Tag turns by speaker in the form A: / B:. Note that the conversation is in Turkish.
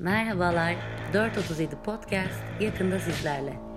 A: Merhabalar, 437 Podcast yakında sizlerle.